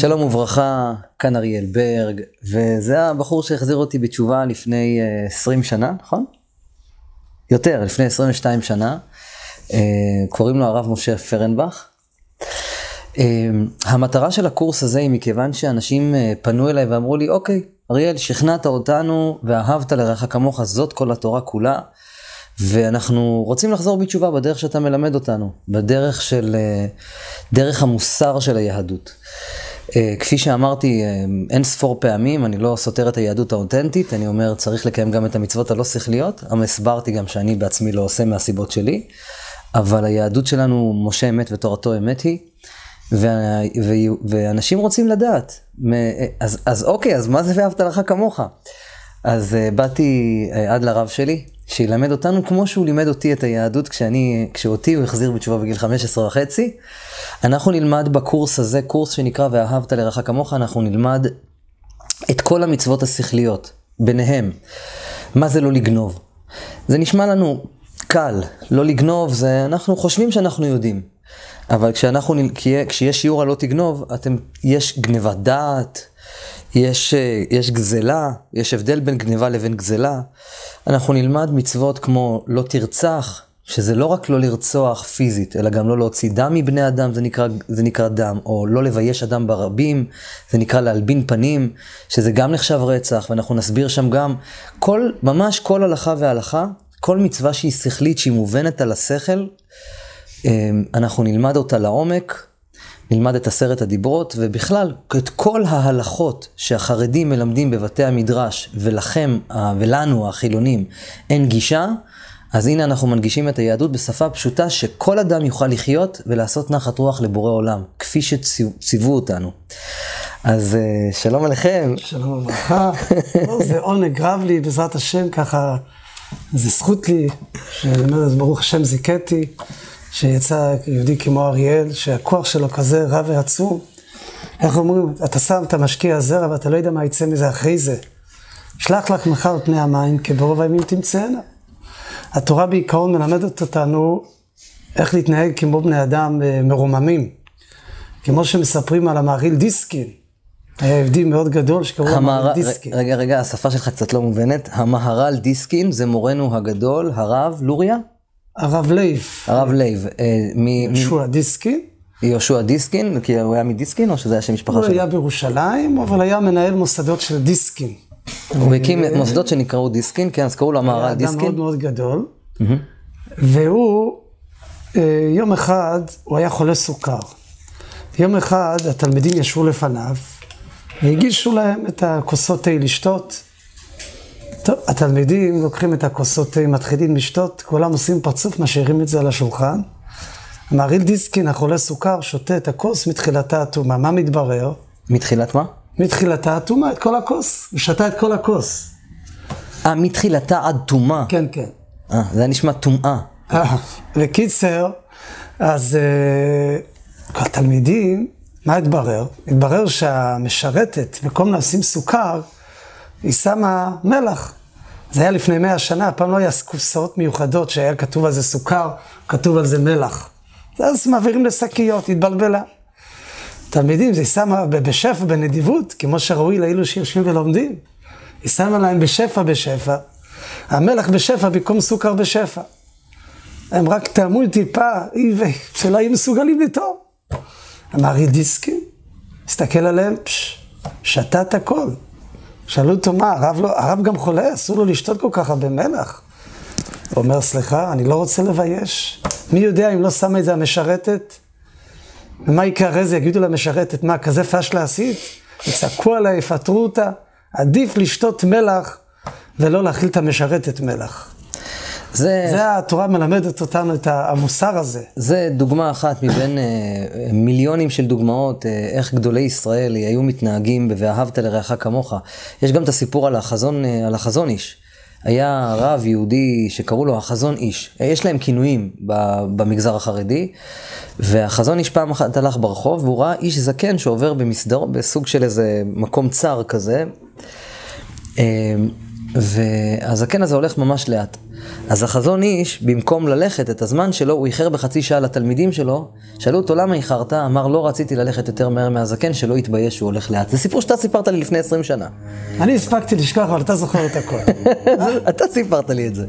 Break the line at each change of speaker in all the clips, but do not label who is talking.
שלום וברכה, כאן אריאל ברג, וזה הבחור שהחזיר אותי בתשובה לפני 20 שנה, נכון? יותר, לפני 22 שנה. קוראים לו הרב משה פרנבך. המטרה של הקורס הזה היא מכיוון שאנשים פנו אליי ואמרו לי, אוקיי, אריאל, שכנעת אותנו ואהבת לרעך כמוך, זאת כל התורה כולה. ואנחנו רוצים לחזור בתשובה בדרך שאתה מלמד אותנו, בדרך של, דרך המוסר של היהדות. כפי שאמרתי אין ספור פעמים, אני לא סותר את היהדות האותנטית, אני אומר צריך לקיים גם את המצוות הלא שכליות, הסברתי גם שאני בעצמי לא עושה מהסיבות שלי, אבל היהדות שלנו, משה אמת ותורתו אמת היא, ואנשים רוצים לדעת, אז, אז אוקיי, אז מה זה ואהבת לך כמוך? אז באתי עד לרב שלי, שילמד אותנו כמו שהוא לימד אותי את היהדות כשאני, כשאותי הוא החזיר בתשובה בגיל 15 וחצי. אנחנו נלמד בקורס הזה, קורס שנקרא ואהבת לרעך כמוך, אנחנו נלמד את כל המצוות השכליות, ביניהם. מה זה לא לגנוב? זה נשמע לנו קל, לא לגנוב זה, אנחנו חושבים שאנחנו יודעים. אבל כשאנחנו, כשיש שיעור על לא תגנוב, אתם, יש גנבת דעת, יש, יש גזלה, יש הבדל בין גניבה לבין גזלה. אנחנו נלמד מצוות כמו לא תרצח, שזה לא רק לא לרצוח פיזית, אלא גם לא להוציא דם מבני אדם, זה נקרא, זה נקרא דם, או לא לבייש אדם ברבים, זה נקרא להלבין פנים, שזה גם נחשב רצח, ואנחנו נסביר שם גם כל, ממש כל הלכה והלכה, כל מצווה שהיא שכלית, שהיא מובנת על השכל, אנחנו נלמד אותה לעומק, נלמד את עשרת הדיברות, ובכלל, את כל ההלכות שהחרדים מלמדים בבתי המדרש, ולכם, ולנו, החילונים, אין גישה, אז הנה אנחנו מנגישים את היהדות בשפה פשוטה, שכל אדם יוכל לחיות ולעשות נחת רוח לבורא עולם, כפי שציוו אותנו. אז שלום עליכם.
שלום וברכה. זה עונג רב לי, בעזרת השם, ככה, זה זכות לי, שאני אומר, ברוך השם זיכיתי. שיצא יהודי כמו אריאל, שהכוח שלו כזה רב ועצום. איך אומרים, אתה שם, אתה משקיע זרע ואתה לא יודע מה יצא מזה אחרי זה. שלח לך מחר פני המים, כי ברוב הימים תמצאנה. התורה בעיקרון מלמדת אותנו איך להתנהג כמו בני אדם מרוממים. כמו שמספרים על המהריל דיסקין. היה יהודי מאוד גדול שקראו לו המהר"ל דיסקין.
רגע, רגע, השפה שלך קצת לא מובנת. המהר"ל דיסקין זה מורנו הגדול, הרב לוריה?
הרב לייב.
הרב לייב.
יהושע דיסקין.
יהושע דיסקין, כי הוא היה מדיסקין או שזה היה שם משפחה שלו?
הוא היה בירושלים, אבל היה מנהל מוסדות של דיסקין.
הוא הקים מוסדות שנקראו דיסקין, כן, אז קראו לו המהר"ל דיסקין.
היה אדם מאוד מאוד גדול. והוא, יום אחד, הוא היה חולה סוכר. יום אחד התלמידים ישבו לפניו, והגישו להם את הכוסות תה לשתות. טוב, התלמידים לוקחים את הכוסות תה, מתחילים לשתות, כולם עושים פרצוף, משאירים את זה על השולחן. המהריל דיסקין, החולה סוכר, שותה את הכוס מתחילתה אטומה. מה מתברר?
מתחילת מה?
מתחילתה אטומה, את כל הכוס. הוא שתה את כל הכוס.
אה, מתחילתה עד טומאה.
כן, כן.
אה, זה היה נשמע טומאה.
בקיצר, אז uh, התלמידים, מה התברר? התברר שהמשרתת, במקום לשים סוכר, היא שמה מלח. זה היה לפני מאה שנה, פעם לא היה קופסאות מיוחדות שהיה כתוב על זה סוכר, כתוב על זה מלח. אז מעבירים לשקיות, התבלבלה. תלמידים, זה שמה בשפע, בנדיבות, כמו שראוי לאלו שיושבים ולומדים. היא שמה להם בשפע בשפע. המלח בשפע במקום סוכר בשפע. הם רק טעמו טיפה, שלא היו מסוגלים לטעום. אמר דיסקין, הסתכל עליהם, פש, שתה את הכל. שאלו אותו מה, הרב, לא, הרב גם חולה, אסור לו לשתות כל כך הרבה מלח. הוא אומר, סליחה, אני לא רוצה לבייש. מי יודע אם לא שמה את זה המשרתת? ומה יקרה זה? יגידו למשרתת, מה, כזה פשלה עשית? יצעקו עליה, יפטרו אותה. עדיף לשתות מלח ולא להאכיל את המשרתת מלח. זה... זה התורה מלמדת אותנו את המוסר הזה.
זה דוגמה אחת מבין uh, מיליונים של דוגמאות, uh, איך גדולי ישראל היו מתנהגים ב"ואהבת לרעך כמוך". יש גם את הסיפור על החזון, uh, על החזון איש. היה רב יהודי שקראו לו החזון איש. יש להם כינויים במגזר החרדי, והחזון איש פעם אחת הלך ברחוב, והוא ראה איש זקן שעובר במסדר, בסוג של איזה מקום צר כזה. והזקן הזה הולך ממש לאט. אז החזון איש, במקום ללכת את הזמן שלו, הוא איחר בחצי שעה לתלמידים שלו, שאלו אותו למה איחרת, אמר לא רציתי ללכת יותר מהר מהזקן, שלא יתבייש שהוא הולך לאט. זה סיפור שאתה סיפרת לי לפני 20 שנה.
אני הספקתי לשכוח, אבל אתה זוכר את הכל.
אתה סיפרת לי את זה.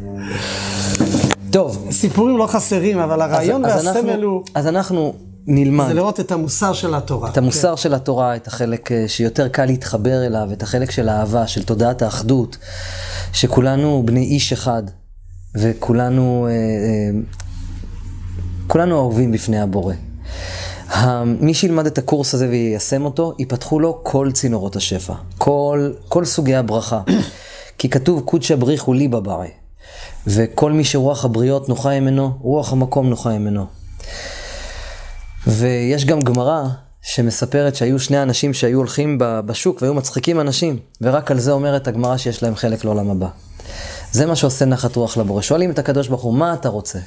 טוב.
סיפורים לא חסרים, אבל הרעיון
אז, אז
והסמל
אנחנו,
הוא...
אז אנחנו נלמד.
זה לראות את המוסר של התורה.
את המוסר של התורה, את החלק אה, שיותר קל להתחבר אליו, את החלק של האהבה, של תודעת האחדות, שכולנו בני איש אחד, וכולנו אה, אה, כולנו אהובים בפני הבורא. מי שילמד את הקורס הזה ויישם אותו, ייפתחו לו כל צינורות השפע, כל, כל סוגי הברכה. כי כתוב קודשא בריחו לי בברי, וכל מי שרוח הבריות נוחה ממנו, רוח המקום נוחה ממנו. ויש גם גמרא שמספרת שהיו שני אנשים שהיו הולכים בשוק והיו מצחיקים אנשים, ורק על זה אומרת הגמרא שיש להם חלק לעולם הבא. זה מה שעושה נחת רוח לבורא. שואלים את הקדוש ברוך הוא, מה אתה רוצה?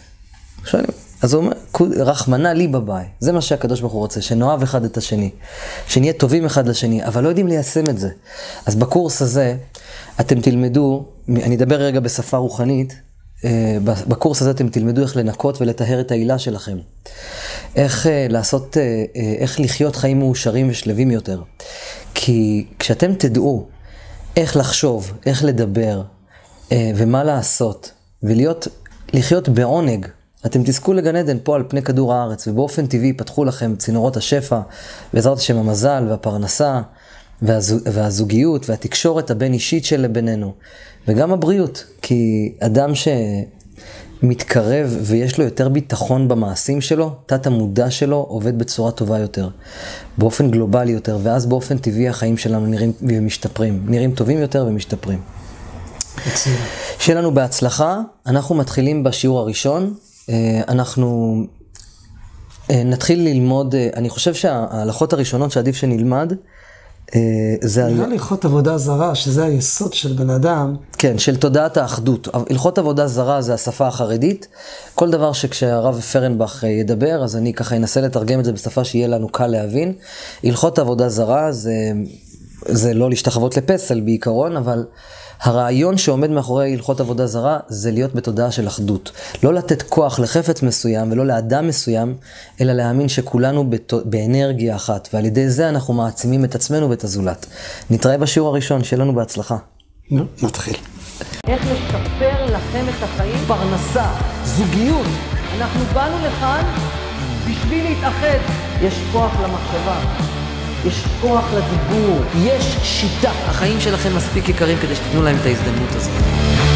שואלים. אז הוא אומר, "קוד- רחמנא לי בבאי. זה מה שהקדוש ברוך הוא רוצה, שנאהב אחד את השני. שנהיה טובים אחד לשני, אבל לא יודעים ליישם את זה. אז בקורס הזה, אתם תלמדו, אני אדבר רגע בשפה רוחנית, אה, בקורס הזה אתם תלמדו איך לנקות ולטהר את העילה שלכם. איך אה, לעשות, אה, אה, איך לחיות חיים מאושרים ושלווים יותר. כי כשאתם תדעו איך לחשוב, איך לדבר, ומה לעשות, ולהיות, לחיות בעונג, אתם תזכו לגן עדן פה על פני כדור הארץ, ובאופן טבעי ייפתחו לכם צינורות השפע, בעזרת השם המזל והפרנסה, והזוג, והזוגיות והתקשורת הבין-אישית של בינינו, וגם הבריאות, כי אדם שמתקרב ויש לו יותר ביטחון במעשים שלו, תת המודע שלו עובד בצורה טובה יותר, באופן גלובלי יותר, ואז באופן טבעי החיים שלנו נראים ומשתפרים, נראים טובים יותר ומשתפרים. שיהיה לנו בהצלחה, אנחנו מתחילים בשיעור הראשון, אה, אנחנו אה, נתחיל ללמוד, אה, אני חושב שההלכות הראשונות שעדיף שנלמד, זה על...
נראה לי הלכות עבודה זרה, שזה היסוד של בן אדם,
כן, של תודעת האחדות. הלכות עבודה זרה זה השפה החרדית. כל דבר שכשהרב פרנבך אה, ידבר, אז אני ככה אנסה לתרגם את זה בשפה שיהיה לנו קל להבין. הלכות עבודה זרה זה, זה לא להשתחוות לפסל בעיקרון, אבל הרעיון שעומד מאחורי הלכות עבודה זרה זה להיות בתודעה של אחדות. לא לתת כוח לחפץ מסוים ולא לאדם מסוים, אלא להאמין שכולנו בת... באנרגיה אחת, ועל ידי זה אנחנו מעצימים את עצמנו ואת הזולת. נתראה בשיעור הראשון, שיהיה לנו בהצלחה.
נו, נתחיל.
איך לשפר לכם את החיים? פרנסה, זוגיות. אנחנו באנו לכאן בשביל להתאחד. יש כוח למחשבה, יש כוח לדיבור, יש שיטה. החיים שלכם מספיק יקרים כדי שתיתנו להם את ההזדמנות הזאת.